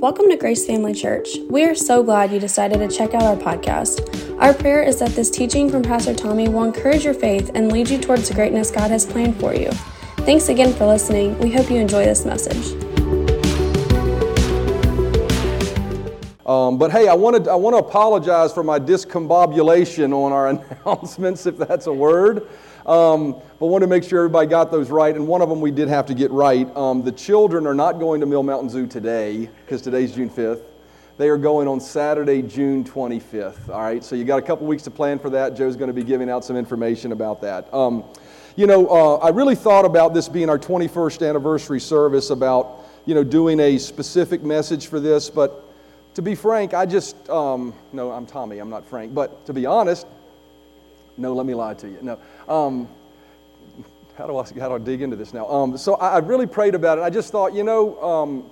Welcome to Grace Family Church. We are so glad you decided to check out our podcast. Our prayer is that this teaching from Pastor Tommy will encourage your faith and lead you towards the greatness God has planned for you. Thanks again for listening. We hope you enjoy this message. Um, but hey, I wanted I want to apologize for my discombobulation on our announcements, if that's a word. Um, but want to make sure everybody got those right. And one of them we did have to get right. Um, the children are not going to Mill Mountain Zoo today because today's June 5th. They are going on Saturday, June 25th. All right, so you got a couple weeks to plan for that. Joe's going to be giving out some information about that. Um, you know, uh, I really thought about this being our 21st anniversary service about you know doing a specific message for this, but to be frank, I just um, no, I'm Tommy. I'm not Frank, but to be honest, no, let me lie to you. No. Um, how do I how do I dig into this now? Um, so I, I, really prayed about it. I just thought, you know, um,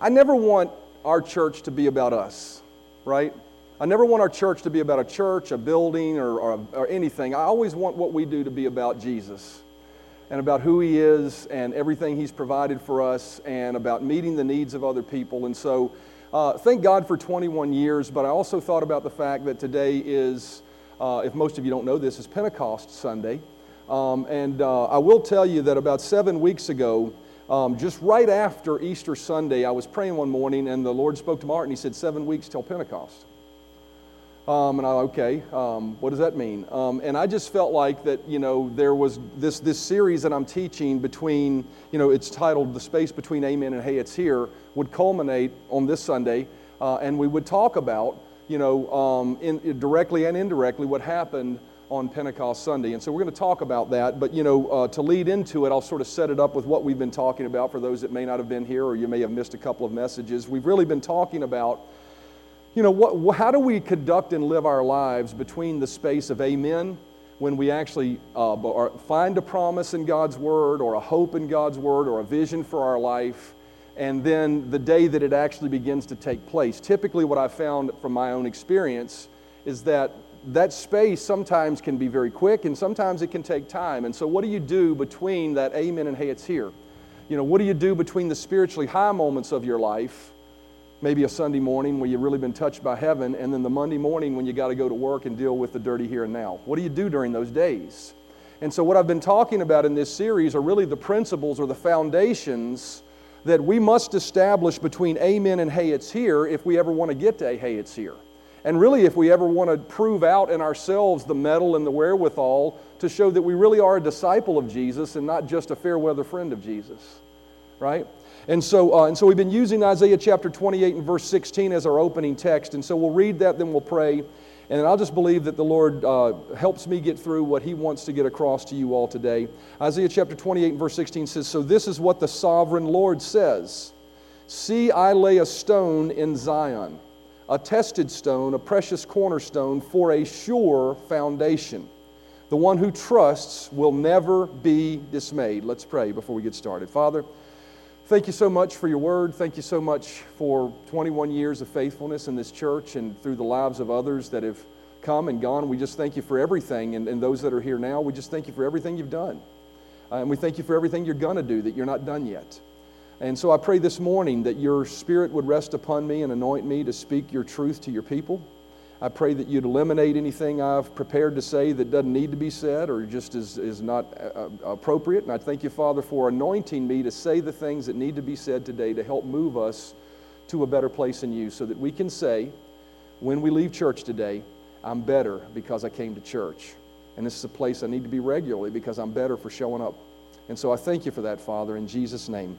I never want our church to be about us, right? I never want our church to be about a church, a building, or, or, or anything. I always want what we do to be about Jesus and about who He is and everything He's provided for us and about meeting the needs of other people. And so, uh, thank God for 21 years, but I also thought about the fact that today is uh, if most of you don't know this, is Pentecost Sunday. Um, and uh, I will tell you that about seven weeks ago, um, just right after Easter Sunday, I was praying one morning and the Lord spoke to Martin. He said, Seven weeks till Pentecost. Um, and I, okay, um, what does that mean? Um, and I just felt like that, you know, there was this, this series that I'm teaching between, you know, it's titled The Space Between Amen and Hey, It's Here, would culminate on this Sunday. Uh, and we would talk about you know, um, in, directly and indirectly what happened on Pentecost Sunday. And so we're going to talk about that. But, you know, uh, to lead into it, I'll sort of set it up with what we've been talking about for those that may not have been here or you may have missed a couple of messages. We've really been talking about, you know, what, how do we conduct and live our lives between the space of amen when we actually uh, find a promise in God's Word or a hope in God's Word or a vision for our life and then the day that it actually begins to take place. Typically, what I've found from my own experience is that that space sometimes can be very quick and sometimes it can take time. And so, what do you do between that amen and hey, it's here? You know, what do you do between the spiritually high moments of your life? Maybe a Sunday morning where you've really been touched by heaven, and then the Monday morning when you got to go to work and deal with the dirty here and now. What do you do during those days? And so, what I've been talking about in this series are really the principles or the foundations that we must establish between amen and hey, it's here if we ever want to get to hey, it's here. And really, if we ever want to prove out in ourselves the mettle and the wherewithal to show that we really are a disciple of Jesus and not just a fair weather friend of Jesus, right? And so, uh, and so we've been using Isaiah chapter 28 and verse 16 as our opening text. And so we'll read that, then we'll pray. And I'll just believe that the Lord uh, helps me get through what He wants to get across to you all today. Isaiah chapter 28 and verse 16 says, So this is what the sovereign Lord says See, I lay a stone in Zion, a tested stone, a precious cornerstone for a sure foundation. The one who trusts will never be dismayed. Let's pray before we get started. Father, Thank you so much for your word. Thank you so much for 21 years of faithfulness in this church and through the lives of others that have come and gone. We just thank you for everything. And, and those that are here now, we just thank you for everything you've done. Uh, and we thank you for everything you're going to do that you're not done yet. And so I pray this morning that your spirit would rest upon me and anoint me to speak your truth to your people. I pray that you'd eliminate anything I've prepared to say that doesn't need to be said or just is, is not uh, uh, appropriate. And I thank you, Father, for anointing me to say the things that need to be said today to help move us to a better place in you so that we can say, when we leave church today, I'm better because I came to church. And this is a place I need to be regularly because I'm better for showing up. And so I thank you for that, Father, in Jesus' name.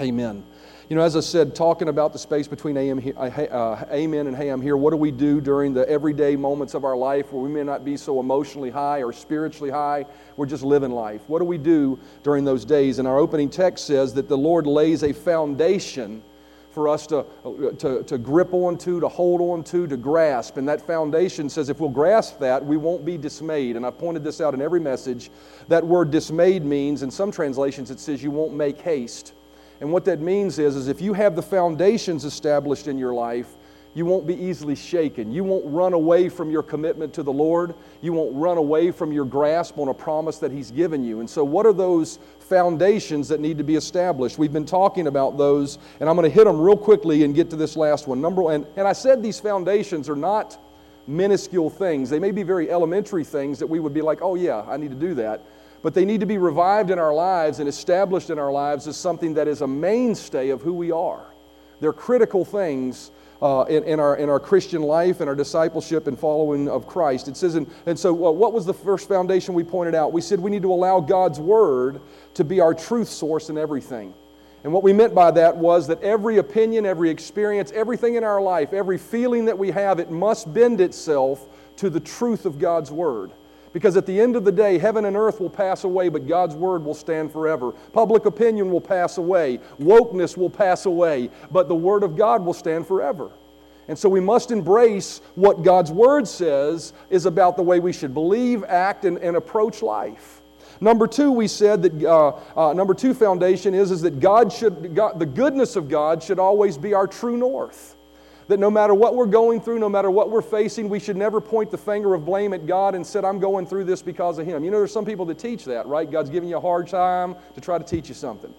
Amen. You know, as I said, talking about the space between AM, uh, uh, amen and hey, I'm here, what do we do during the everyday moments of our life where we may not be so emotionally high or spiritually high? We're just living life. What do we do during those days? And our opening text says that the Lord lays a foundation for us to, to, to grip onto, to hold onto, to grasp. And that foundation says if we'll grasp that, we won't be dismayed. And I've pointed this out in every message. That word dismayed means, in some translations, it says you won't make haste. And what that means is, is if you have the foundations established in your life, you won't be easily shaken. You won't run away from your commitment to the Lord. You won't run away from your grasp on a promise that He's given you. And so, what are those foundations that need to be established? We've been talking about those, and I'm going to hit them real quickly and get to this last one. Number one, and I said these foundations are not minuscule things. They may be very elementary things that we would be like, oh, yeah, I need to do that. But they need to be revived in our lives and established in our lives as something that is a mainstay of who we are. They're critical things uh, in, in, our, in our Christian life and our discipleship and following of Christ. It says, in, and so well, what was the first foundation we pointed out? We said we need to allow God's Word to be our truth source in everything. And what we meant by that was that every opinion, every experience, everything in our life, every feeling that we have, it must bend itself to the truth of God's Word. Because at the end of the day, heaven and earth will pass away, but God's word will stand forever. Public opinion will pass away. Wokeness will pass away, but the word of God will stand forever. And so we must embrace what God's word says is about the way we should believe, act, and, and approach life. Number two, we said that uh, uh, number two foundation is, is that God should, God, the goodness of God should always be our true north. That no matter what we're going through, no matter what we're facing, we should never point the finger of blame at God and said, I'm going through this because of Him. You know, there's some people that teach that, right? God's giving you a hard time to try to teach you something.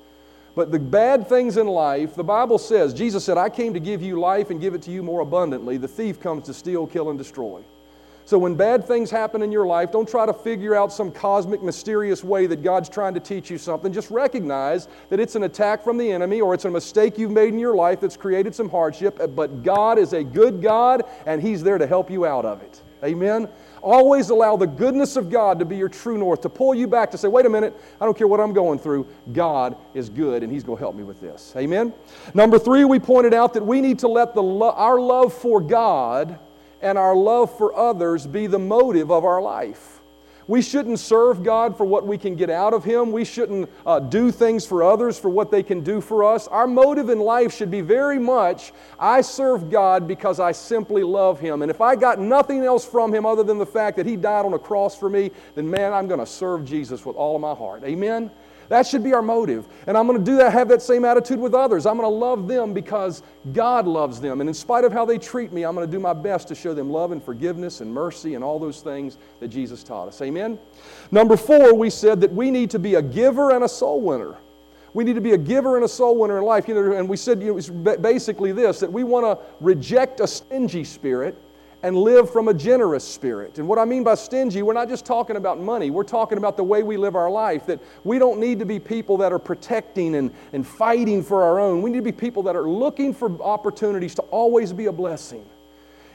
But the bad things in life, the Bible says, Jesus said, I came to give you life and give it to you more abundantly. The thief comes to steal, kill, and destroy. So when bad things happen in your life, don't try to figure out some cosmic, mysterious way that God's trying to teach you something. Just recognize that it's an attack from the enemy or it's a mistake you've made in your life that's created some hardship, uh, but God is a good God and He's there to help you out of it. Amen? Always allow the goodness of God to be your true north, to pull you back to say, wait a minute, I don't care what I'm going through. God is good and He's going to help me with this. Amen? Number three, we pointed out that we need to let the lo- our love for God and our love for others be the motive of our life. We shouldn't serve God for what we can get out of Him. We shouldn't uh, do things for others for what they can do for us. Our motive in life should be very much I serve God because I simply love Him. And if I got nothing else from Him other than the fact that He died on a cross for me, then man, I'm going to serve Jesus with all of my heart. Amen? That should be our motive. And I'm going to do that, have that same attitude with others. I'm going to love them because God loves them. And in spite of how they treat me, I'm going to do my best to show them love and forgiveness and mercy and all those things that Jesus taught us. Amen? Number four, we said that we need to be a giver and a soul winner. We need to be a giver and a soul winner in life. You know, and we said you know, basically this that we want to reject a stingy spirit and live from a generous spirit. And what I mean by stingy, we're not just talking about money, we're talking about the way we live our life. That we don't need to be people that are protecting and, and fighting for our own. We need to be people that are looking for opportunities to always be a blessing.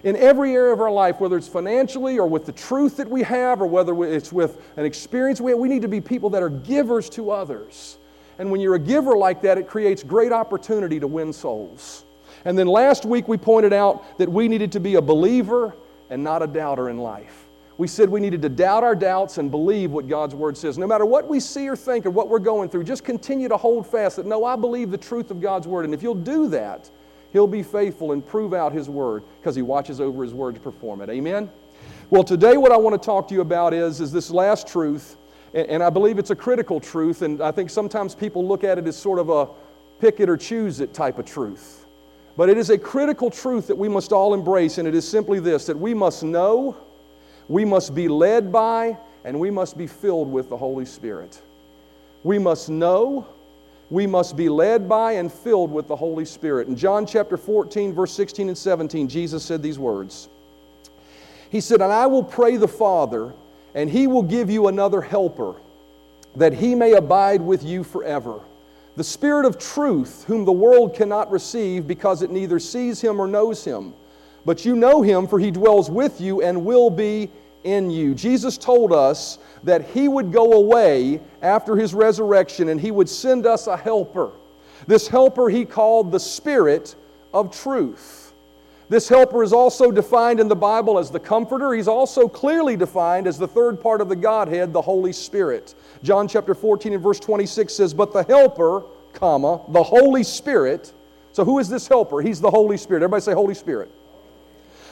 In every area of our life, whether it's financially or with the truth that we have or whether it's with an experience we have, we need to be people that are givers to others. And when you're a giver like that, it creates great opportunity to win souls. And then last week we pointed out that we needed to be a believer and not a doubter in life. We said we needed to doubt our doubts and believe what God's Word says. No matter what we see or think or what we're going through, just continue to hold fast that, no, I believe the truth of God's Word. And if you'll do that, He'll be faithful and prove out His Word because He watches over His Word to perform it. Amen? Well, today what I want to talk to you about is, is this last truth, and I believe it's a critical truth, and I think sometimes people look at it as sort of a pick it or choose it type of truth. But it is a critical truth that we must all embrace, and it is simply this that we must know, we must be led by, and we must be filled with the Holy Spirit. We must know, we must be led by, and filled with the Holy Spirit. In John chapter 14, verse 16 and 17, Jesus said these words He said, And I will pray the Father, and he will give you another helper, that he may abide with you forever the Spirit of truth, whom the world cannot receive because it neither sees him or knows him. But you know him, for he dwells with you and will be in you. Jesus told us that he would go away after his resurrection and he would send us a helper. This helper he called the Spirit of truth. This helper is also defined in the Bible as the Comforter. He's also clearly defined as the third part of the Godhead, the Holy Spirit. John chapter 14 and verse 26 says, But the Helper, comma, the Holy Spirit. So who is this helper? He's the Holy Spirit. Everybody say Holy Spirit.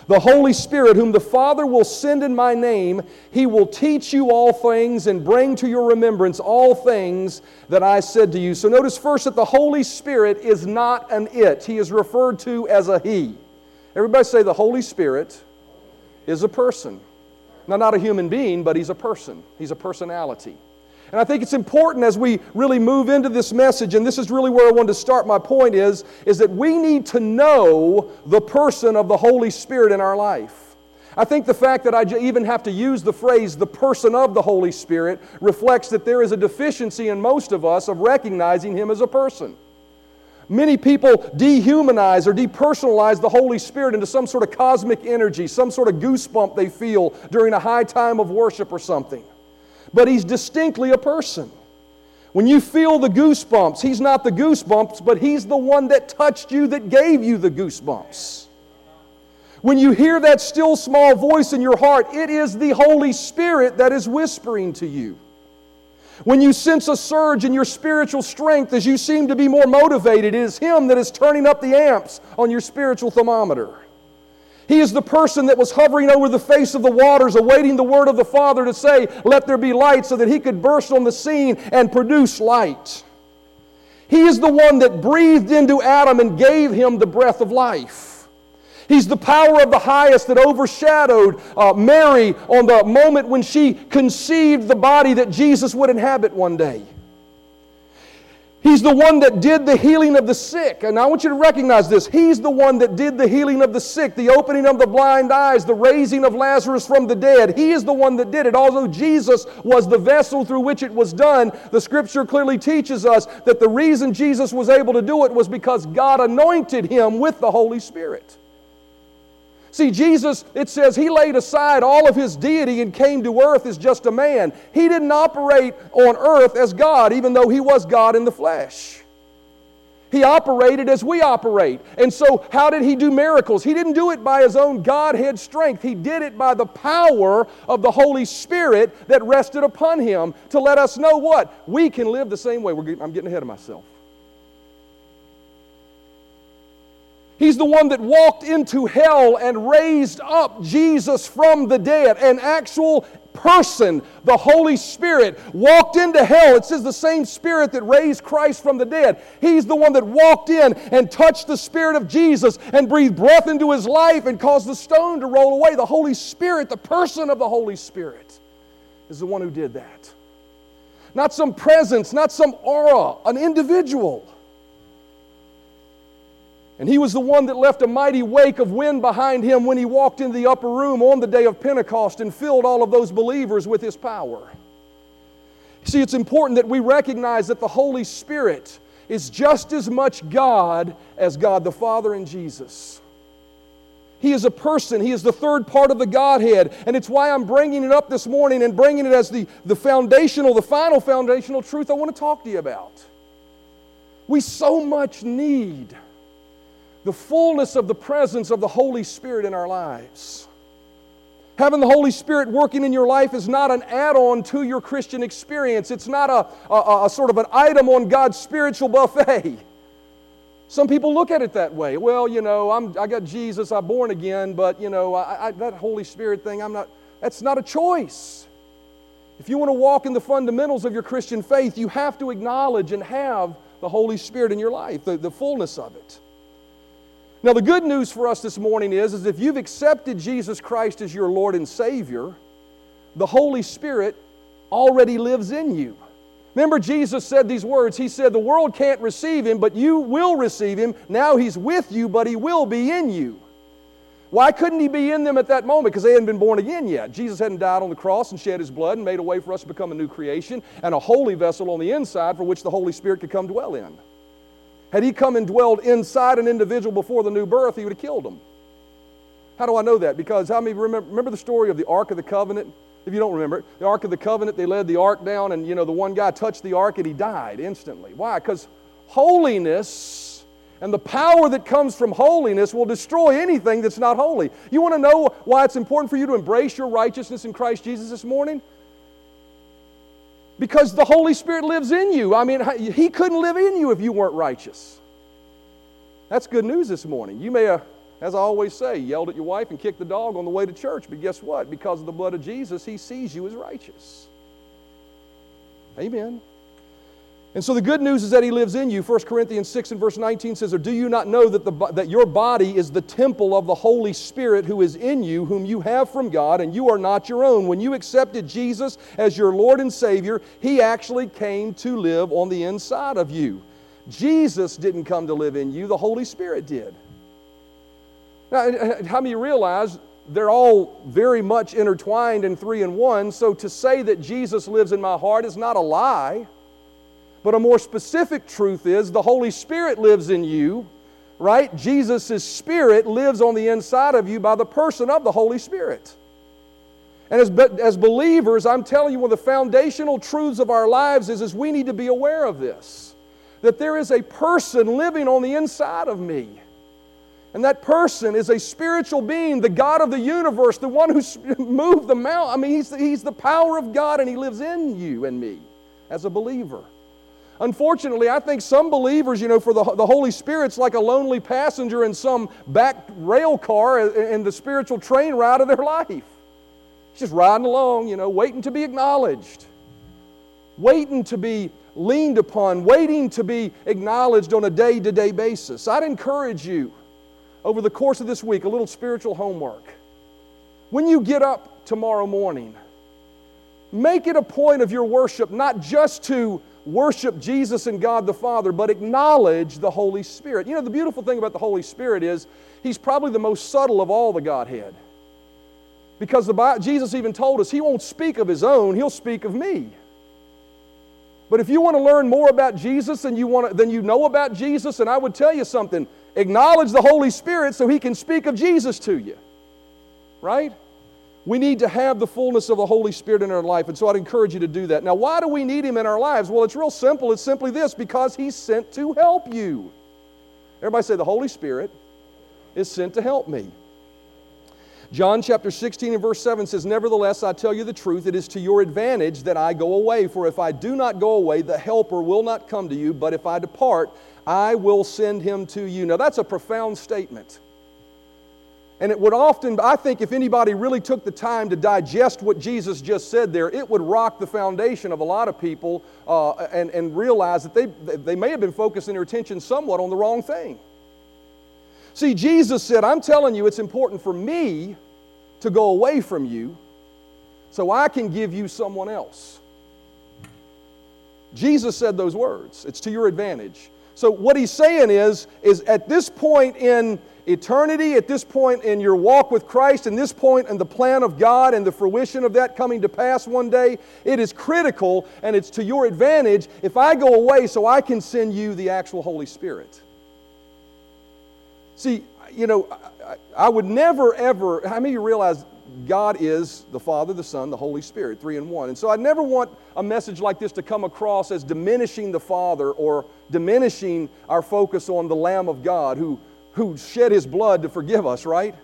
The Holy Spirit, whom the Father will send in my name, he will teach you all things and bring to your remembrance all things that I said to you. So notice first that the Holy Spirit is not an it, he is referred to as a he. Everybody say the Holy Spirit is a person. Now, not a human being, but he's a person. He's a personality. And I think it's important as we really move into this message, and this is really where I wanted to start my point is, is that we need to know the person of the Holy Spirit in our life. I think the fact that I even have to use the phrase the person of the Holy Spirit reflects that there is a deficiency in most of us of recognizing Him as a person. Many people dehumanize or depersonalize the Holy Spirit into some sort of cosmic energy, some sort of goosebump they feel during a high time of worship or something. But He's distinctly a person. When you feel the goosebumps, He's not the goosebumps, but He's the one that touched you that gave you the goosebumps. When you hear that still small voice in your heart, it is the Holy Spirit that is whispering to you. When you sense a surge in your spiritual strength as you seem to be more motivated, it is Him that is turning up the amps on your spiritual thermometer. He is the person that was hovering over the face of the waters, awaiting the word of the Father to say, Let there be light, so that He could burst on the scene and produce light. He is the one that breathed into Adam and gave him the breath of life. He's the power of the highest that overshadowed uh, Mary on the moment when she conceived the body that Jesus would inhabit one day. He's the one that did the healing of the sick. And I want you to recognize this. He's the one that did the healing of the sick, the opening of the blind eyes, the raising of Lazarus from the dead. He is the one that did it. Although Jesus was the vessel through which it was done, the scripture clearly teaches us that the reason Jesus was able to do it was because God anointed him with the Holy Spirit. See, Jesus, it says he laid aside all of his deity and came to earth as just a man. He didn't operate on earth as God, even though he was God in the flesh. He operated as we operate. And so, how did he do miracles? He didn't do it by his own Godhead strength. He did it by the power of the Holy Spirit that rested upon him to let us know what? We can live the same way. I'm getting ahead of myself. He's the one that walked into hell and raised up Jesus from the dead. An actual person, the Holy Spirit, walked into hell. It says the same Spirit that raised Christ from the dead. He's the one that walked in and touched the Spirit of Jesus and breathed breath into his life and caused the stone to roll away. The Holy Spirit, the person of the Holy Spirit, is the one who did that. Not some presence, not some aura, an individual. And he was the one that left a mighty wake of wind behind him when he walked into the upper room on the day of Pentecost and filled all of those believers with his power. See, it's important that we recognize that the Holy Spirit is just as much God as God the Father and Jesus. He is a person. He is the third part of the Godhead. And it's why I'm bringing it up this morning and bringing it as the, the foundational, the final foundational truth I want to talk to you about. We so much need the fullness of the presence of the Holy Spirit in our lives. Having the Holy Spirit working in your life is not an add on to your Christian experience. It's not a, a, a, sort of an item on God's spiritual buffet. Some people look at it that way. Well, you know, I'm, I got Jesus, I'm born again, but, you know, I, I, that Holy Spirit thing, I'm not, that's not a choice. If you want to walk in the fundamentals of your Christian faith, you have to acknowledge and have the Holy Spirit in your life, the, the fullness of it. Now, the good news for us this morning is, is if you've accepted Jesus Christ as your Lord and Savior, the Holy Spirit already lives in you. Remember, Jesus said these words. He said, The world can't receive Him, but you will receive Him. Now He's with you, but He will be in you. Why couldn't He be in them at that moment? Because they hadn't been born again yet. Jesus hadn't died on the cross and shed His blood and made a way for us to become a new creation and a holy vessel on the inside for which the Holy Spirit could come dwell in. Had he come and dwelled inside an individual before the new birth, he would have killed him. How do I know that? Because how many remember, remember the story of the Ark of the Covenant? If you don't remember it, the Ark of the Covenant, they led the Ark down, and you know, the one guy touched the Ark and he died instantly. Why? Because holiness and the power that comes from holiness will destroy anything that's not holy. You want to know why it's important for you to embrace your righteousness in Christ Jesus this morning? Because the Holy Spirit lives in you. I mean, He couldn't live in you if you weren't righteous. That's good news this morning. You may have, as I always say, yelled at your wife and kicked the dog on the way to church, but guess what? Because of the blood of Jesus, He sees you as righteous. Amen. And so the good news is that he lives in you. 1 Corinthians 6 and verse 19 says, Or do you not know that, the, that your body is the temple of the Holy Spirit who is in you, whom you have from God, and you are not your own? When you accepted Jesus as your Lord and Savior, he actually came to live on the inside of you. Jesus didn't come to live in you, the Holy Spirit did. Now, how many realize they're all very much intertwined in three and one? So to say that Jesus lives in my heart is not a lie. But a more specific truth is the Holy Spirit lives in you, right? Jesus' Spirit lives on the inside of you by the person of the Holy Spirit. And as, as believers, I'm telling you, one of the foundational truths of our lives is, is we need to be aware of this that there is a person living on the inside of me. And that person is a spiritual being, the God of the universe, the one who moved the mountain. I mean, he's, he's the power of God and he lives in you and me as a believer. Unfortunately, I think some believers, you know, for the, the Holy Spirit's like a lonely passenger in some back rail car in the spiritual train ride of their life. Just riding along, you know, waiting to be acknowledged, waiting to be leaned upon, waiting to be acknowledged on a day to day basis. I'd encourage you over the course of this week, a little spiritual homework. When you get up tomorrow morning, make it a point of your worship not just to worship Jesus and God the Father, but acknowledge the Holy Spirit. You know, the beautiful thing about the Holy Spirit is he's probably the most subtle of all the Godhead. Because the Jesus even told us he won't speak of his own, he'll speak of me. But if you want to learn more about Jesus than you, want to, than you know about Jesus, and I would tell you something, acknowledge the Holy Spirit so he can speak of Jesus to you. Right? We need to have the fullness of the Holy Spirit in our life, and so I'd encourage you to do that. Now, why do we need Him in our lives? Well, it's real simple. It's simply this because He's sent to help you. Everybody say, The Holy Spirit is sent to help me. John chapter 16 and verse 7 says, Nevertheless, I tell you the truth, it is to your advantage that I go away. For if I do not go away, the Helper will not come to you, but if I depart, I will send him to you. Now, that's a profound statement. And it would often, I think, if anybody really took the time to digest what Jesus just said there, it would rock the foundation of a lot of people uh, and, and realize that they, they may have been focusing their attention somewhat on the wrong thing. See, Jesus said, I'm telling you, it's important for me to go away from you so I can give you someone else. Jesus said those words. It's to your advantage. So what he's saying is, is at this point in eternity, at this point in your walk with Christ, and this point in the plan of God and the fruition of that coming to pass one day, it is critical and it's to your advantage if I go away so I can send you the actual Holy Spirit. See, you know, I, I would never ever, how many of you realize God is the Father, the Son, the Holy Spirit, three in one. And so I never want a message like this to come across as diminishing the Father or diminishing our focus on the Lamb of God who who shed his blood to forgive us, right?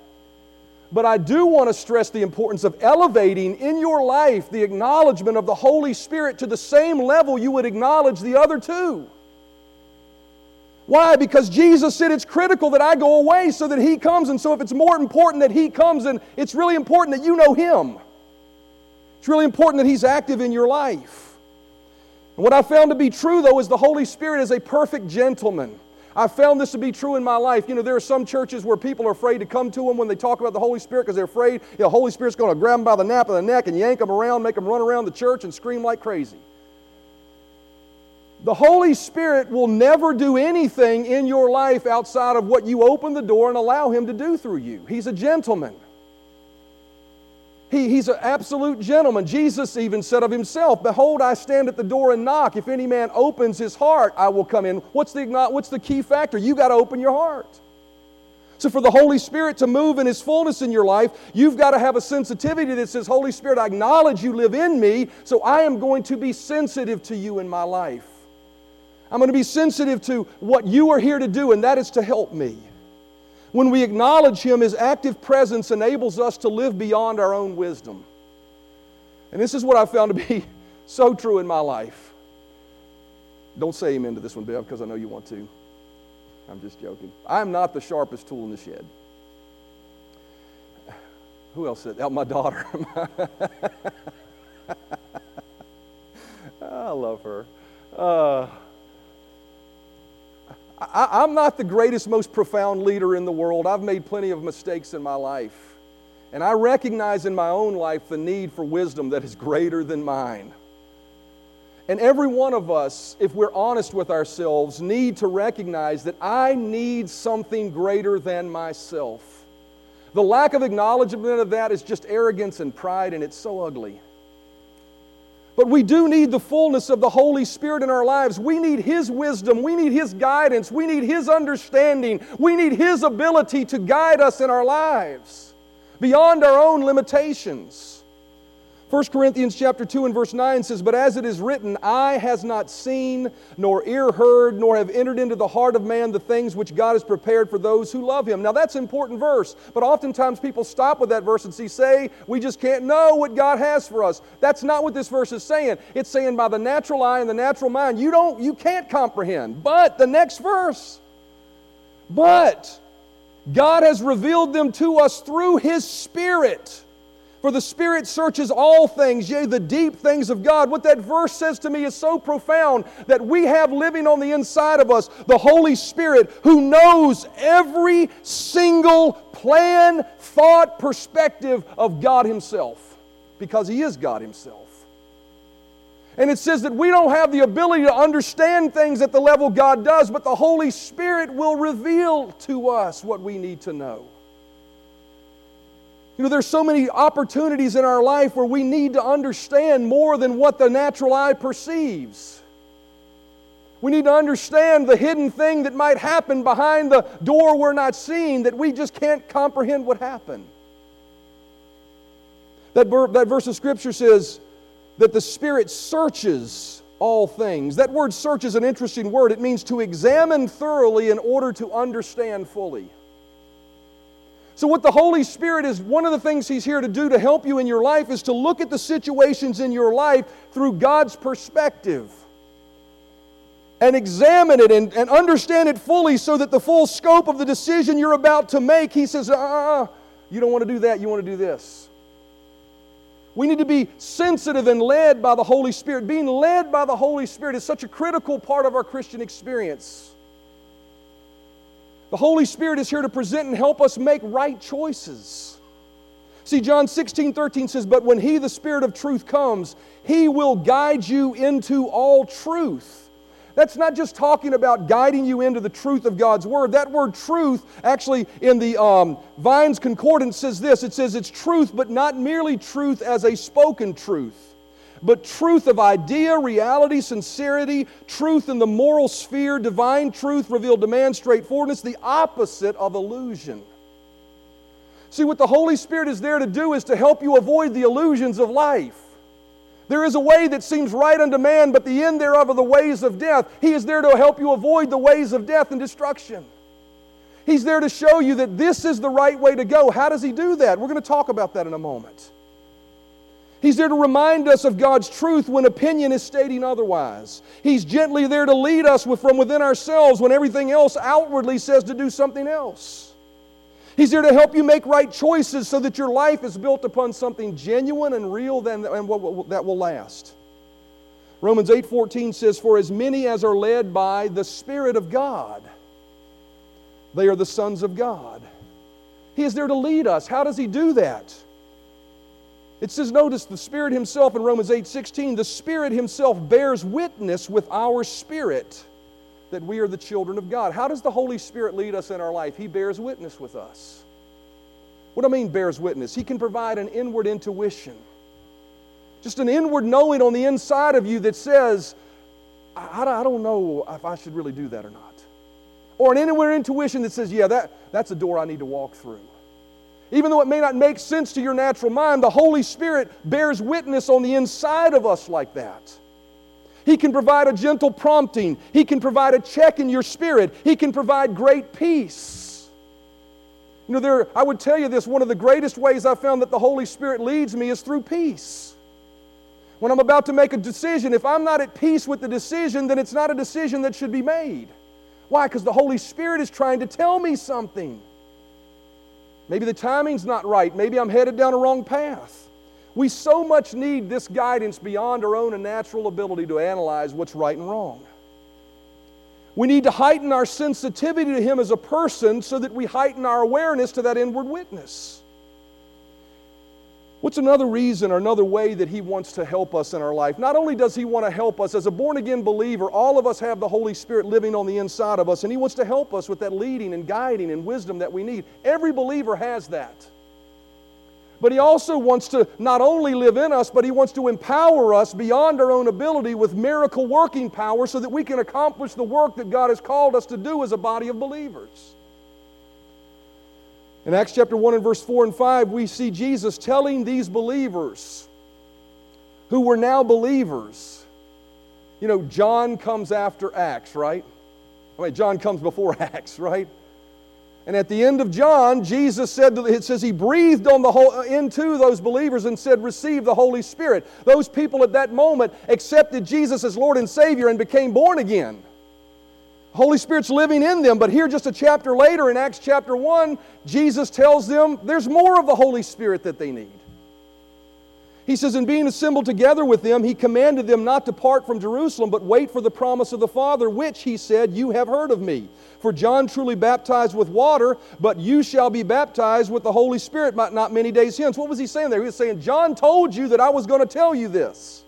But I do want to stress the importance of elevating in your life the acknowledgement of the Holy Spirit to the same level you would acknowledge the other two. Why? Because Jesus said it's critical that I go away so that He comes. And so, if it's more important that He comes, then it's really important that you know Him. It's really important that He's active in your life. And what I found to be true, though, is the Holy Spirit is a perfect gentleman. I've found this to be true in my life. You know, there are some churches where people are afraid to come to them when they talk about the Holy Spirit because they're afraid you know, the Holy Spirit's going to grab them by the nape of the neck and yank them around, make them run around the church and scream like crazy. The Holy Spirit will never do anything in your life outside of what you open the door and allow Him to do through you. He's a gentleman. He, he's an absolute gentleman. Jesus even said of himself, Behold, I stand at the door and knock. If any man opens his heart, I will come in. What's the, what's the key factor? You've got to open your heart. So, for the Holy Spirit to move in His fullness in your life, you've got to have a sensitivity that says, Holy Spirit, I acknowledge you live in me, so I am going to be sensitive to you in my life. I'm going to be sensitive to what you are here to do, and that is to help me. When we acknowledge Him, His active presence enables us to live beyond our own wisdom. And this is what I found to be so true in my life. Don't say amen to this one, Bev, because I know you want to. I'm just joking. I'm not the sharpest tool in the shed. Who else said that? My daughter. I love her. Uh, I, am not the greatest, most profound leader in the world. I've made plenty of mistakes in my life. And I recognize in my own life the need for wisdom that is greater than mine. And every one of us, if we're honest with ourselves, need to recognize that I need something greater than myself. The lack of acknowledgement of that is just arrogance and pride, and it's so ugly. But we do need the fullness of the Holy Spirit in our lives. We need His wisdom. We need His guidance. We need His understanding. We need His ability to guide us in our lives beyond our own limitations. 1 Corinthians chapter 2 and verse 9 says, But as it is written, eye has not seen, nor ear heard, nor have entered into the heart of man the things which God has prepared for those who love him. Now that's an important verse, but oftentimes people stop with that verse and see, say, we just can't know what God has for us. That's not what this verse is saying. It's saying by the natural eye and the natural mind, you don't, you can't comprehend. But the next verse, but God has revealed them to us through his Spirit. For the Spirit searches all things, yea, the deep things of God. What that verse says to me is so profound that we have living on the inside of us the Holy Spirit who knows every single plan, thought, perspective of God Himself because He is God Himself. And it says that we don't have the ability to understand things at the level God does, but the Holy Spirit will reveal to us what we need to know. You know, there's so many opportunities in our life where we need to understand more than what the natural eye perceives. We need to understand the hidden thing that might happen behind the door we're not seeing that we just can't comprehend what happened. That, that verse of Scripture says that the Spirit searches all things. That word search is an interesting word. It means to examine thoroughly in order to understand fully. So, what the Holy Spirit is, one of the things He's here to do to help you in your life is to look at the situations in your life through God's perspective and examine it and, and understand it fully so that the full scope of the decision you're about to make, He says, ah, you don't want to do that, you want to do this. We need to be sensitive and led by the Holy Spirit. Being led by the Holy Spirit is such a critical part of our Christian experience. The Holy Spirit is here to present and help us make right choices. See, John 16, 13 says, But when He, the Spirit of truth, comes, He will guide you into all truth. That's not just talking about guiding you into the truth of God's Word. That word truth, actually, in the um, Vine's Concordance, says this it says it's truth, but not merely truth as a spoken truth but truth of idea, reality, sincerity, truth in the moral sphere, divine truth revealed to man, straightforwardness, the opposite of illusion. See, what the Holy Spirit is there to do is to help you avoid the illusions of life. There is a way that seems right unto man, but the end thereof are the ways of death. He is there to help you avoid the ways of death and destruction. He's there to show you that this is the right way to go. How does He do that? We're going to talk about that in a moment. He's there to remind us of God's truth when opinion is stating otherwise. He's gently there to lead us from within ourselves when everything else outwardly says to do something else. He's there to help you make right choices so that your life is built upon something genuine and real and that will last. Romans 8:14 says for as many as are led by the spirit of God they are the sons of God. He is there to lead us. How does he do that? It says, notice the Spirit Himself in Romans 8 16, the Spirit Himself bears witness with our spirit that we are the children of God. How does the Holy Spirit lead us in our life? He bears witness with us. What do I mean, bears witness? He can provide an inward intuition, just an inward knowing on the inside of you that says, I, I don't know if I should really do that or not. Or an inward intuition that says, yeah, that, that's a door I need to walk through. Even though it may not make sense to your natural mind, the Holy Spirit bears witness on the inside of us like that. He can provide a gentle prompting. He can provide a check in your spirit. He can provide great peace. You know, there, I would tell you this one of the greatest ways I found that the Holy Spirit leads me is through peace. When I'm about to make a decision, if I'm not at peace with the decision, then it's not a decision that should be made. Why? Because the Holy Spirit is trying to tell me something. Maybe the timing's not right. Maybe I'm headed down a wrong path. We so much need this guidance beyond our own natural ability to analyze what's right and wrong. We need to heighten our sensitivity to Him as a person so that we heighten our awareness to that inward witness. What's another reason or another way that He wants to help us in our life? Not only does He want to help us, as a born again believer, all of us have the Holy Spirit living on the inside of us, and He wants to help us with that leading and guiding and wisdom that we need. Every believer has that. But He also wants to not only live in us, but He wants to empower us beyond our own ability with miracle working power so that we can accomplish the work that God has called us to do as a body of believers. In Acts chapter 1 and verse 4 and 5, we see Jesus telling these believers who were now believers. You know, John comes after Acts, right? I mean, John comes before Acts, right? And at the end of John, Jesus said, to, it says he breathed on the whole, uh, into those believers and said, Receive the Holy Spirit. Those people at that moment accepted Jesus as Lord and Savior and became born again. Holy Spirit's living in them. But here, just a chapter later, in Acts chapter 1, Jesus tells them there's more of the Holy Spirit that they need. He says, In being assembled together with them, he commanded them not to part from Jerusalem, but wait for the promise of the Father, which, he said, You have heard of me. For John truly baptized with water, but you shall be baptized with the Holy Spirit not many days hence. What was he saying there? He was saying, John told you that I was going to tell you this.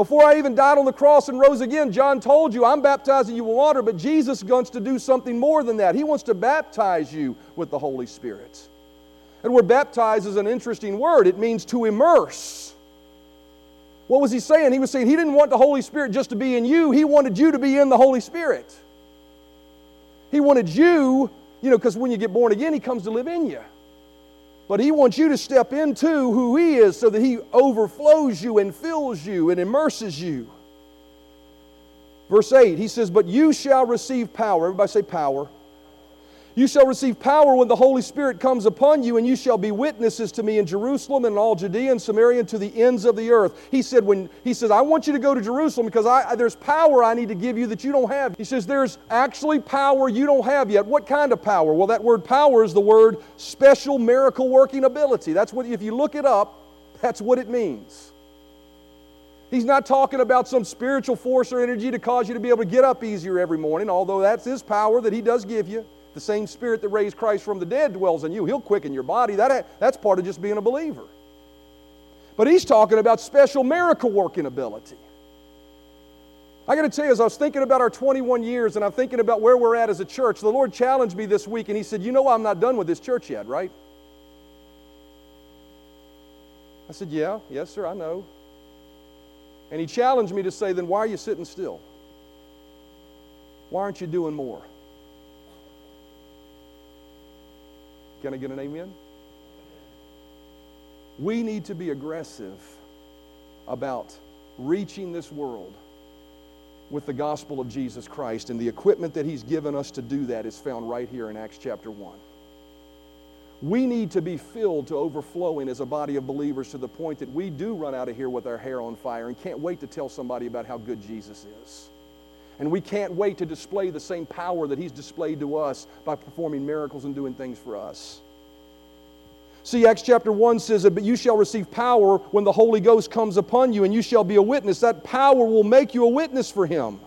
Before I even died on the cross and rose again, John told you, I'm baptizing you with water, but Jesus wants to do something more than that. He wants to baptize you with the Holy Spirit. And word baptize is an interesting word. It means to immerse. What was he saying? He was saying he didn't want the Holy Spirit just to be in you, he wanted you to be in the Holy Spirit. He wanted you, you know, because when you get born again, he comes to live in you. But he wants you to step into who he is so that he overflows you and fills you and immerses you. Verse 8, he says, But you shall receive power. Everybody say power you shall receive power when the Holy Spirit comes upon you, and you shall be witnesses to me in Jerusalem and all Judea and Samaria and to the ends of the earth. He said, when he says, I want you to go to Jerusalem because I, there's power I need to give you that you don't have. He says, There's actually power you don't have yet. What kind of power? Well, that word power is the word special miracle working ability. That's what, if you look it up, that's what it means. He's not talking about some spiritual force or energy to cause you to be able to get up easier every morning, although that's his power that he does give you. The same spirit that raised Christ from the dead dwells in you. He'll quicken your body. That, that's part of just being a believer. But he's talking about special miracle working ability. I got to tell you, as I was thinking about our 21 years and I'm thinking about where we're at as a church, the Lord challenged me this week and He said, You know, I'm not done with this church yet, right? I said, Yeah, yes, sir, I know. And He challenged me to say, Then why are you sitting still? Why aren't you doing more? Can I get an amen? We need to be aggressive about reaching this world with the gospel of Jesus Christ, and the equipment that He's given us to do that is found right here in Acts chapter 1. We need to be filled to overflowing as a body of believers to the point that we do run out of here with our hair on fire and can't wait to tell somebody about how good Jesus is. And we can't wait to display the same power that He's displayed to us by performing miracles and doing things for us. See, Acts chapter 1 says but you shall receive power when the Holy Ghost comes upon you, and you shall be a witness. That power will make you a witness for Him.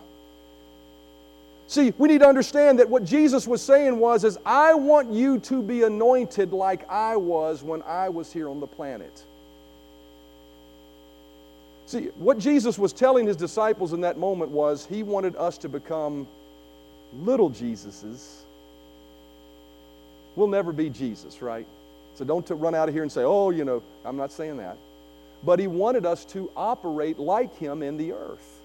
See, we need to understand that what Jesus was saying was, is I want you to be anointed like I was when I was here on the planet. See, what Jesus was telling his disciples in that moment was he wanted us to become little Jesuses. We'll never be Jesus, right? So don't run out of here and say, oh, you know, I'm not saying that. But he wanted us to operate like him in the earth.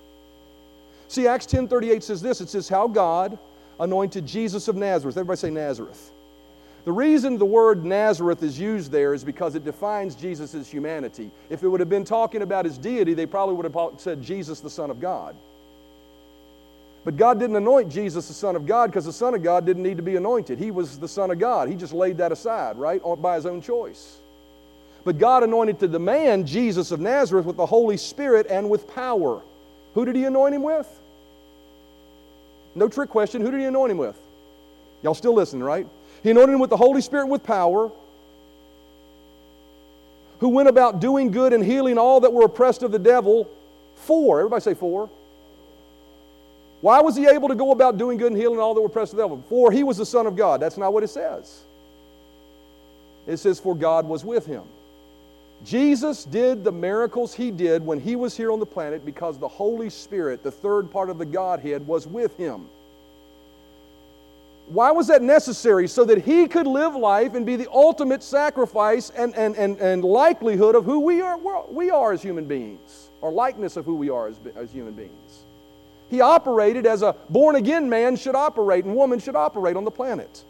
See, Acts 10:38 says this. It says how God anointed Jesus of Nazareth. Everybody say Nazareth. The reason the word Nazareth is used there is because it defines Jesus' humanity. If it would have been talking about his deity, they probably would have said Jesus, the Son of God. But God didn't anoint Jesus the Son of God because the Son of God didn't need to be anointed. He was the Son of God. He just laid that aside, right, by his own choice. But God anointed the man, Jesus of Nazareth, with the Holy Spirit and with power. Who did he anoint him with? No trick question. Who did he anoint him with? Y'all still listening, right? He anointed him with the Holy Spirit with power, who went about doing good and healing all that were oppressed of the devil. For, everybody say four. Why was he able to go about doing good and healing all that were oppressed of the devil? For he was the Son of God. That's not what it says. It says, For God was with him. Jesus did the miracles he did when he was here on the planet because the Holy Spirit, the third part of the Godhead, was with him. Why was that necessary? So that he could live life and be the ultimate sacrifice and, and, and, and likelihood of who we are, we are as human beings, or likeness of who we are as, as human beings. He operated as a born again man should operate and woman should operate on the planet.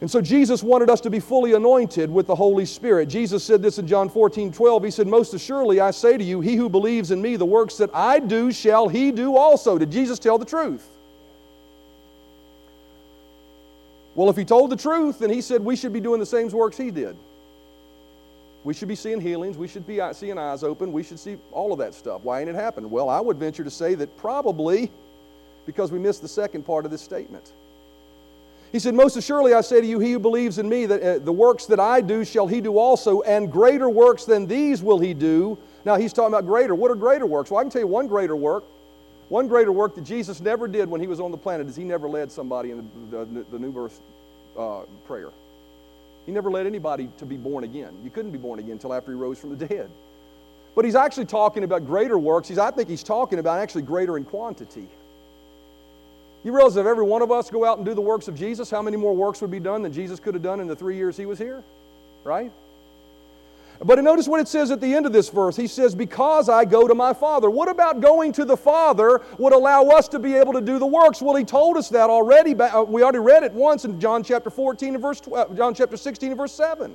And so Jesus wanted us to be fully anointed with the Holy Spirit. Jesus said this in John 14, 12. He said, Most assuredly I say to you, he who believes in me, the works that I do shall he do also. Did Jesus tell the truth? Well, if he told the truth, then he said we should be doing the same works he did. We should be seeing healings. We should be seeing eyes open. We should see all of that stuff. Why ain't it happened? Well, I would venture to say that probably because we missed the second part of this statement. He said, Most assuredly I say to you, he who believes in me, that uh, the works that I do shall he do also, and greater works than these will he do. Now he's talking about greater. What are greater works? Well, I can tell you one greater work. One greater work that Jesus never did when he was on the planet is he never led somebody in the, the, the new birth uh, prayer. He never led anybody to be born again. You couldn't be born again until after he rose from the dead. But he's actually talking about greater works. He's, I think he's talking about actually greater in quantity. You realize if every one of us go out and do the works of Jesus, how many more works would be done than Jesus could have done in the three years he was here? Right? But notice what it says at the end of this verse. He says, Because I go to my Father. What about going to the Father would allow us to be able to do the works? Well, he told us that already. Uh, we already read it once in John chapter 14 and verse 12, John chapter 16 and verse 7.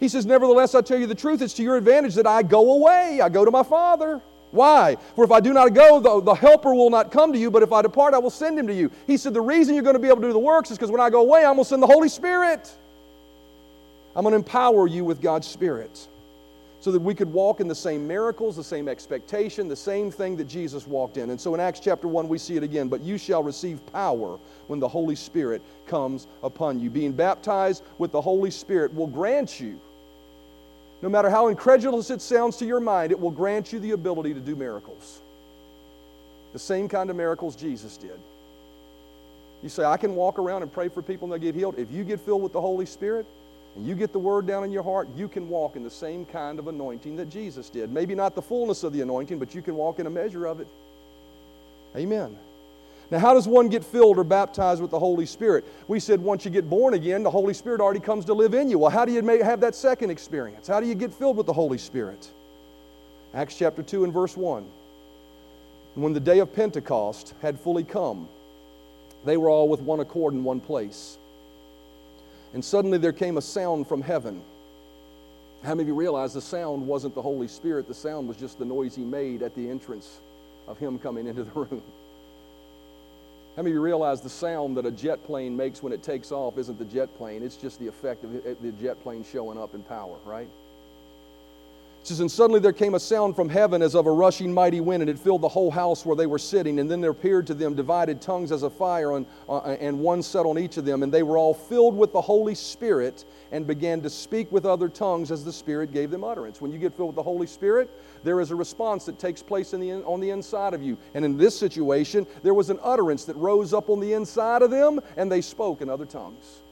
He says, Nevertheless, I tell you the truth, it's to your advantage that I go away. I go to my Father. Why? For if I do not go, the, the helper will not come to you, but if I depart, I will send him to you. He said, The reason you're going to be able to do the works is because when I go away, I'm going to send the Holy Spirit. I'm going to empower you with God's Spirit so that we could walk in the same miracles, the same expectation, the same thing that Jesus walked in. And so in Acts chapter 1, we see it again. But you shall receive power when the Holy Spirit comes upon you. Being baptized with the Holy Spirit will grant you no matter how incredulous it sounds to your mind, it will grant you the ability to do miracles. The same kind of miracles Jesus did. You say, I can walk around and pray for people and they get healed. If you get filled with the Holy Spirit and you get the word down in your heart, you can walk in the same kind of anointing that Jesus did. Maybe not the fullness of the anointing, but you can walk in a measure of it. Amen. Now, how does one get filled or baptized with the Holy Spirit? We said once you get born again, the Holy Spirit already comes to live in you. Well, how do you make, have that second experience? How do you get filled with the Holy Spirit? Acts chapter 2 and verse 1. When the day of Pentecost had fully come, they were all with one accord in one place. And suddenly there came a sound from heaven. How many of you realize the sound wasn't the Holy Spirit? The sound was just the noise he made at the entrance of him coming into the room. How many of you realize the sound that a jet plane makes when it takes off isn't the jet plane? It's just the effect of the jet plane showing up in power, right? Says, And suddenly there came a sound from heaven as of a rushing mighty wind, and it filled the whole house where they were sitting. And then there appeared to them divided tongues as a fire, and, uh, and one set on each of them. And they were all filled with the Holy Spirit and began to speak with other tongues as the Spirit gave them utterance. When you get filled with the Holy Spirit, there is a response that takes place in the, on the inside of you. And in this situation, there was an utterance that rose up on the inside of them, and they spoke in other tongues.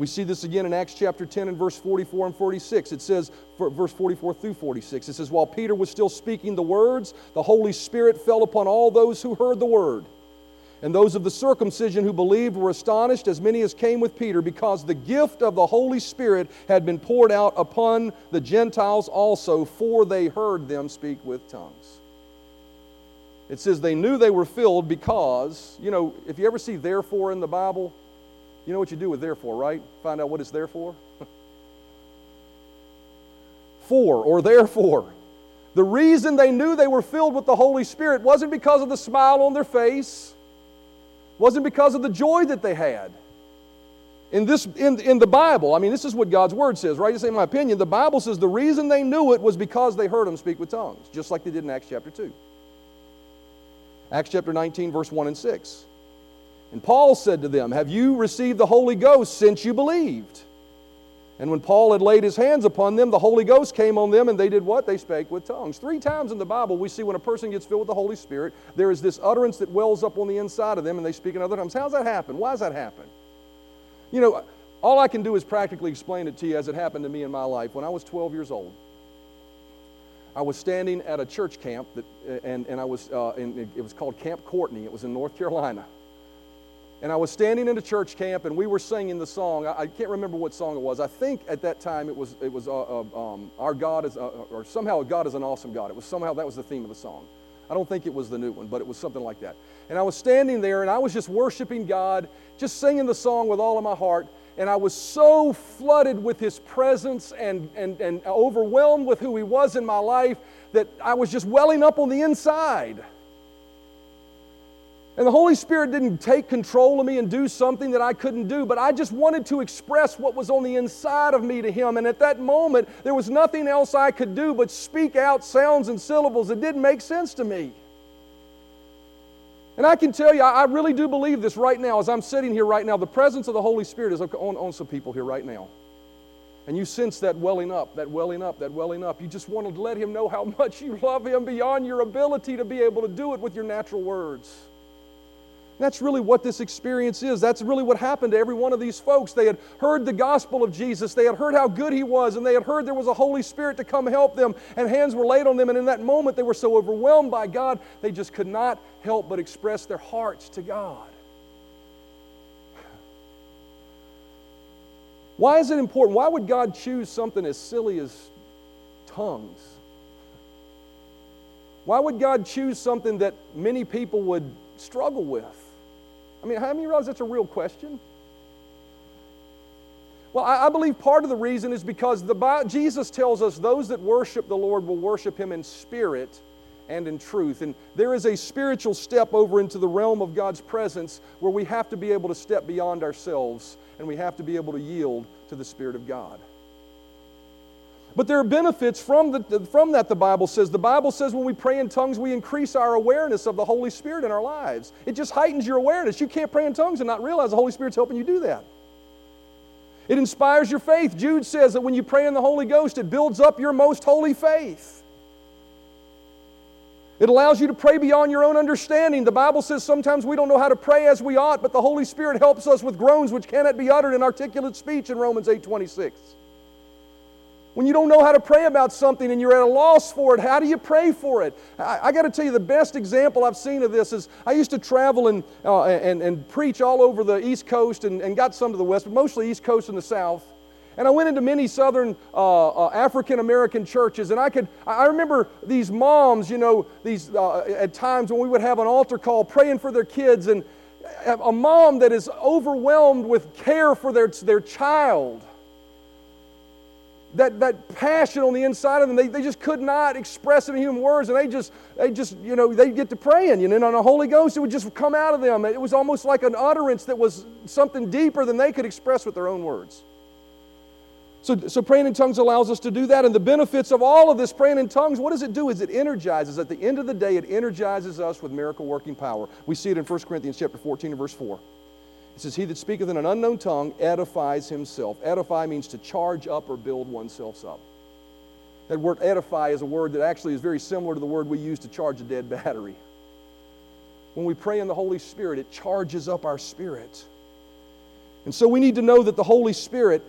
We see this again in Acts chapter 10 and verse 44 and 46. It says, verse 44 through 46, it says, While Peter was still speaking the words, the Holy Spirit fell upon all those who heard the word. And those of the circumcision who believed were astonished, as many as came with Peter, because the gift of the Holy Spirit had been poured out upon the Gentiles also, for they heard them speak with tongues. It says they knew they were filled because, you know, if you ever see therefore in the Bible, you know what you do with therefore, right? Find out what it's there for. for or therefore. The reason they knew they were filled with the Holy Spirit wasn't because of the smile on their face, wasn't because of the joy that they had. In, this, in, in the Bible, I mean, this is what God's Word says, right? This ain't my opinion. The Bible says the reason they knew it was because they heard Him speak with tongues, just like they did in Acts chapter 2. Acts chapter 19, verse 1 and 6. And Paul said to them, Have you received the Holy Ghost since you believed? And when Paul had laid his hands upon them, the Holy Ghost came on them, and they did what? They spake with tongues. Three times in the Bible, we see when a person gets filled with the Holy Spirit, there is this utterance that wells up on the inside of them, and they speak in other tongues. How's that happen? Why does that happen? You know, all I can do is practically explain it to you as it happened to me in my life. When I was 12 years old, I was standing at a church camp, that, and, and I was, uh, in, it was called Camp Courtney. It was in North Carolina. And I was standing in a church camp, and we were singing the song. I, I can't remember what song it was. I think at that time it was, it was uh, uh, um, Our God is, uh, or somehow God is an awesome God. It was somehow that was the theme of the song. I don't think it was the new one, but it was something like that. And I was standing there, and I was just worshiping God, just singing the song with all of my heart. And I was so flooded with His presence and, and, and overwhelmed with who He was in my life that I was just welling up on the inside. And the Holy Spirit didn't take control of me and do something that I couldn't do, but I just wanted to express what was on the inside of me to Him. And at that moment, there was nothing else I could do but speak out sounds and syllables that didn't make sense to me. And I can tell you, I really do believe this right now as I'm sitting here right now. The presence of the Holy Spirit is on, on some people here right now. And you sense that welling up, that welling up, that welling up. You just want to let Him know how much you love Him beyond your ability to be able to do it with your natural words. That's really what this experience is. That's really what happened to every one of these folks. They had heard the gospel of Jesus, they had heard how good he was, and they had heard there was a Holy Spirit to come help them, and hands were laid on them. And in that moment, they were so overwhelmed by God, they just could not help but express their hearts to God. Why is it important? Why would God choose something as silly as tongues? Why would God choose something that many people would struggle with? I mean, how many realize that's a real question? Well, I, I believe part of the reason is because the, Jesus tells us those that worship the Lord will worship Him in spirit and in truth. And there is a spiritual step over into the realm of God's presence where we have to be able to step beyond ourselves and we have to be able to yield to the Spirit of God. But there are benefits from, the, from that, the Bible says. The Bible says when we pray in tongues, we increase our awareness of the Holy Spirit in our lives. It just heightens your awareness. You can't pray in tongues and not realize the Holy Spirit's helping you do that. It inspires your faith. Jude says that when you pray in the Holy Ghost, it builds up your most holy faith. It allows you to pray beyond your own understanding. The Bible says sometimes we don't know how to pray as we ought, but the Holy Spirit helps us with groans which cannot be uttered in articulate speech in Romans 8 26. When you don't know how to pray about something and you're at a loss for it, how do you pray for it? I, I got to tell you, the best example I've seen of this is I used to travel and, uh, and, and preach all over the East Coast and, and got some to the West, but mostly East Coast and the South. And I went into many Southern uh, uh, African American churches, and I could, I remember these moms, you know, these, uh, at times when we would have an altar call praying for their kids, and a mom that is overwhelmed with care for their, their child that, that passion on the inside of them, they, they just could not express it in human words. And they just, they just, you know, they get to praying, you know, and on the Holy Ghost, it would just come out of them. It was almost like an utterance that was something deeper than they could express with their own words. So, so praying in tongues allows us to do that. And the benefits of all of this praying in tongues, what does it do? Is it energizes. At the end of the day, it energizes us with miracle working power. We see it in 1 Corinthians chapter 14 and verse 4. It says, He that speaketh in an unknown tongue edifies himself. Edify means to charge up or build oneself up. That word edify is a word that actually is very similar to the word we use to charge a dead battery. When we pray in the Holy Spirit, it charges up our spirit. And so we need to know that the Holy Spirit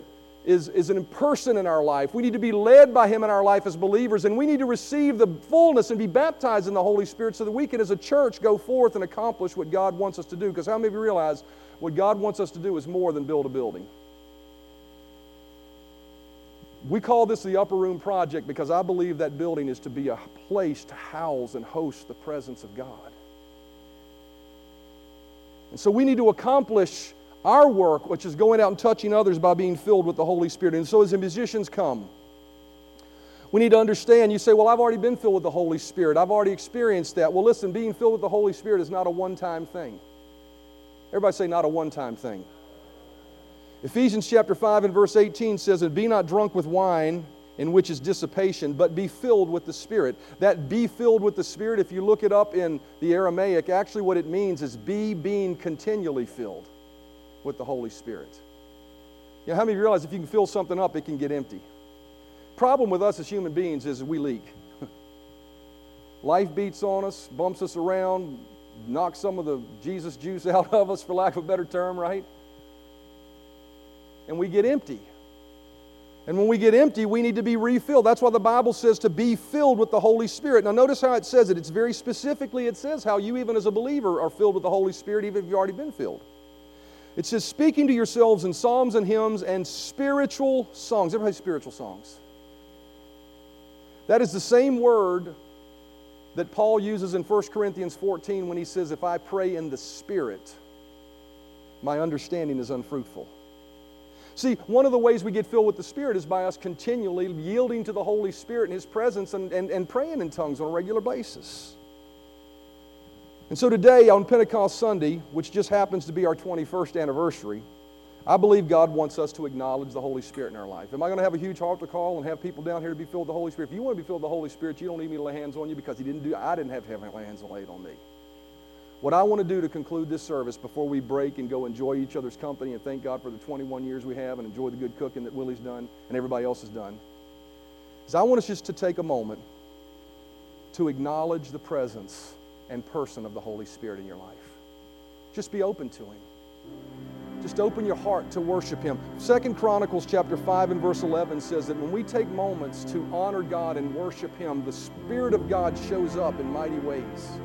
is, is an person in our life. We need to be led by Him in our life as believers, and we need to receive the fullness and be baptized in the Holy Spirit so that we can, as a church, go forth and accomplish what God wants us to do. Because how many of you realize what God wants us to do is more than build a building? We call this the Upper Room Project because I believe that building is to be a place to house and host the presence of God. And so we need to accomplish our work, which is going out and touching others by being filled with the Holy Spirit. And so as the musicians come, we need to understand. You say, Well, I've already been filled with the Holy Spirit. I've already experienced that. Well, listen, being filled with the Holy Spirit is not a one time thing. Everybody say, Not a one time thing. Ephesians chapter 5 and verse 18 says, And be not drunk with wine, in which is dissipation, but be filled with the Spirit. That be filled with the Spirit, if you look it up in the Aramaic, actually what it means is be being continually filled with the Holy Spirit. You know, how many of you realize if you can fill something up, it can get empty? Problem with us as human beings is we leak. Life beats on us, bumps us around, knocks some of the Jesus juice out of us, for lack of a better term, right? And we get empty. And when we get empty, we need to be refilled. That's why the Bible says to be filled with the Holy Spirit. Now, notice how it says it. It's very specifically, it says how you, even as a believer, are filled with the Holy Spirit, even if you've already been filled. It says, speaking to yourselves in psalms and hymns and spiritual songs. Everybody, spiritual songs. That is the same word that Paul uses in 1 Corinthians 14 when he says, If I pray in the Spirit, my understanding is unfruitful. See, one of the ways we get filled with the Spirit is by us continually yielding to the Holy Spirit and His presence and, and, and praying in tongues on a regular basis. And so today, on Pentecost Sunday, which just happens to be our 21st anniversary, I believe God wants us to acknowledge the Holy Spirit in our life. Am I going to have a huge altar call and have people down here to be filled with the Holy Spirit? If you want to be filled with the Holy Spirit, you don't need me to lay hands on you because He didn't do. I didn't have to have my hands laid on me. What I want to do to conclude this service before we break and go enjoy each other's company and thank God for the 21 years we have and enjoy the good cooking that Willie's done and everybody else has done is I want us just to take a moment to acknowledge the presence and person of the Holy Spirit in your life. Just be open to Him. Just open your heart to worship Him. Second Chronicles chapter 5 and verse 11 says that when we take moments to honor God and worship Him, the Spirit of God shows up in mighty ways.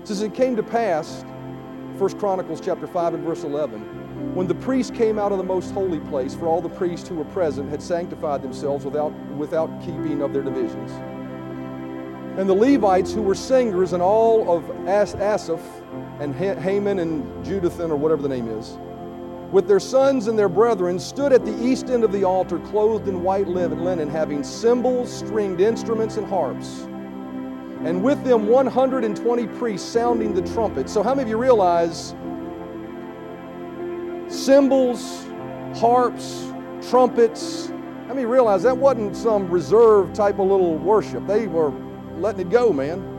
It says it came to pass, First Chronicles chapter 5 and verse 11, when the priests came out of the most holy place, for all the priests who were present had sanctified themselves without, without keeping of their divisions. And the Levites who were singers and all of As- Asaph and Haman and Jeduthun, or whatever the name is, with their sons and their brethren, stood at the east end of the altar, clothed in white linen, having cymbals, stringed instruments, and harps and with them 120 priests sounding the trumpet. So, how many of you realize cymbals, harps, trumpets? How many realize that wasn't some reserved type of little worship? They were letting it go, man.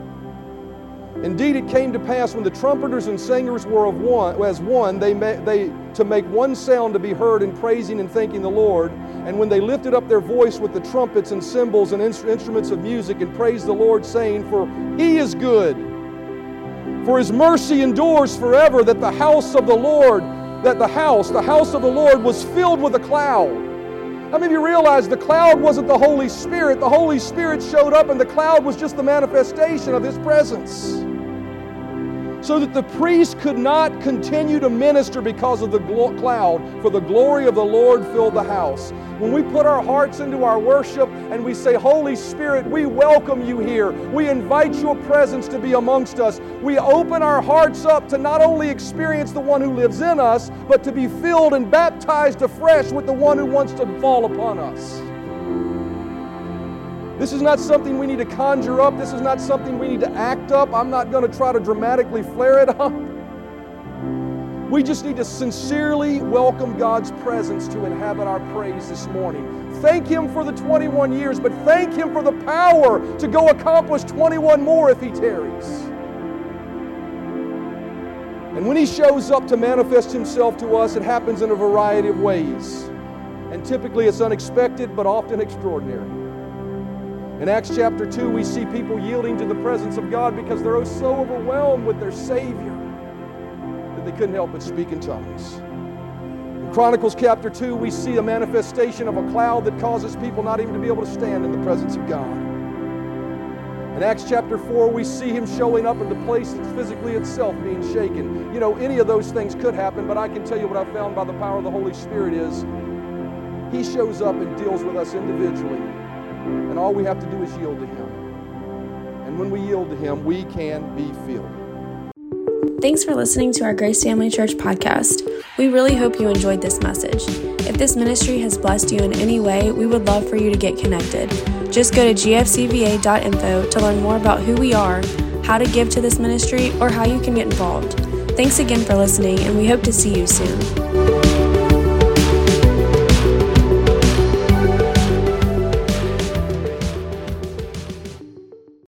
Indeed, it came to pass when the trumpeters and singers were of one, as one, they, they to make one sound to be heard in praising and thanking the Lord. And when they lifted up their voice with the trumpets and cymbals and instruments of music and praised the Lord, saying, For He is good, for His mercy endures forever. That the house of the Lord, that the house, the house of the Lord, was filled with a cloud. How many of you realize the cloud wasn't the Holy Spirit? The Holy Spirit showed up, and the cloud was just the manifestation of His presence so that the priest could not continue to minister because of the cloud, for the glory of the Lord filled the house. When we put our hearts into our worship and we say, Holy Spirit, we welcome you here. We invite your presence to be amongst us. We open our hearts up to not only experience the one who lives in us, but to be filled and baptized afresh with the one who wants to fall upon us. This is not something we need to conjure up. This is not something we need to act up. I'm not going to try to dramatically flare it up. We just need to sincerely welcome God's presence to inhabit our praise this morning. Thank Him for the 21 years, but thank Him for the power to go accomplish 21 more if He tarries. And when He shows up to manifest Himself to us, it happens in a variety of ways. And typically it's unexpected, but often extraordinary. In Acts chapter 2, we see people yielding to the presence of God because they're oh so overwhelmed with their Savior that they couldn't help but speak in tongues. In Chronicles chapter 2, we see a manifestation of a cloud that causes people not even to be able to stand in the presence of God. In Acts chapter 4, we see him showing up at the place that's physically itself being shaken. You know, any of those things could happen, but I can tell you what I found by the power of the Holy Spirit is he shows up and deals with us individually and all we have to do is yield to Him. And when we yield to Him, we can be filled. Thanks for listening to our Grace Family Church podcast. We really hope you enjoyed this message. If this ministry has blessed you in any way, we would love for you to get connected. Just go to gfcva.info to learn more about who we are, how to give to this ministry, or how you can get involved. Thanks again for listening, and we hope to see you soon.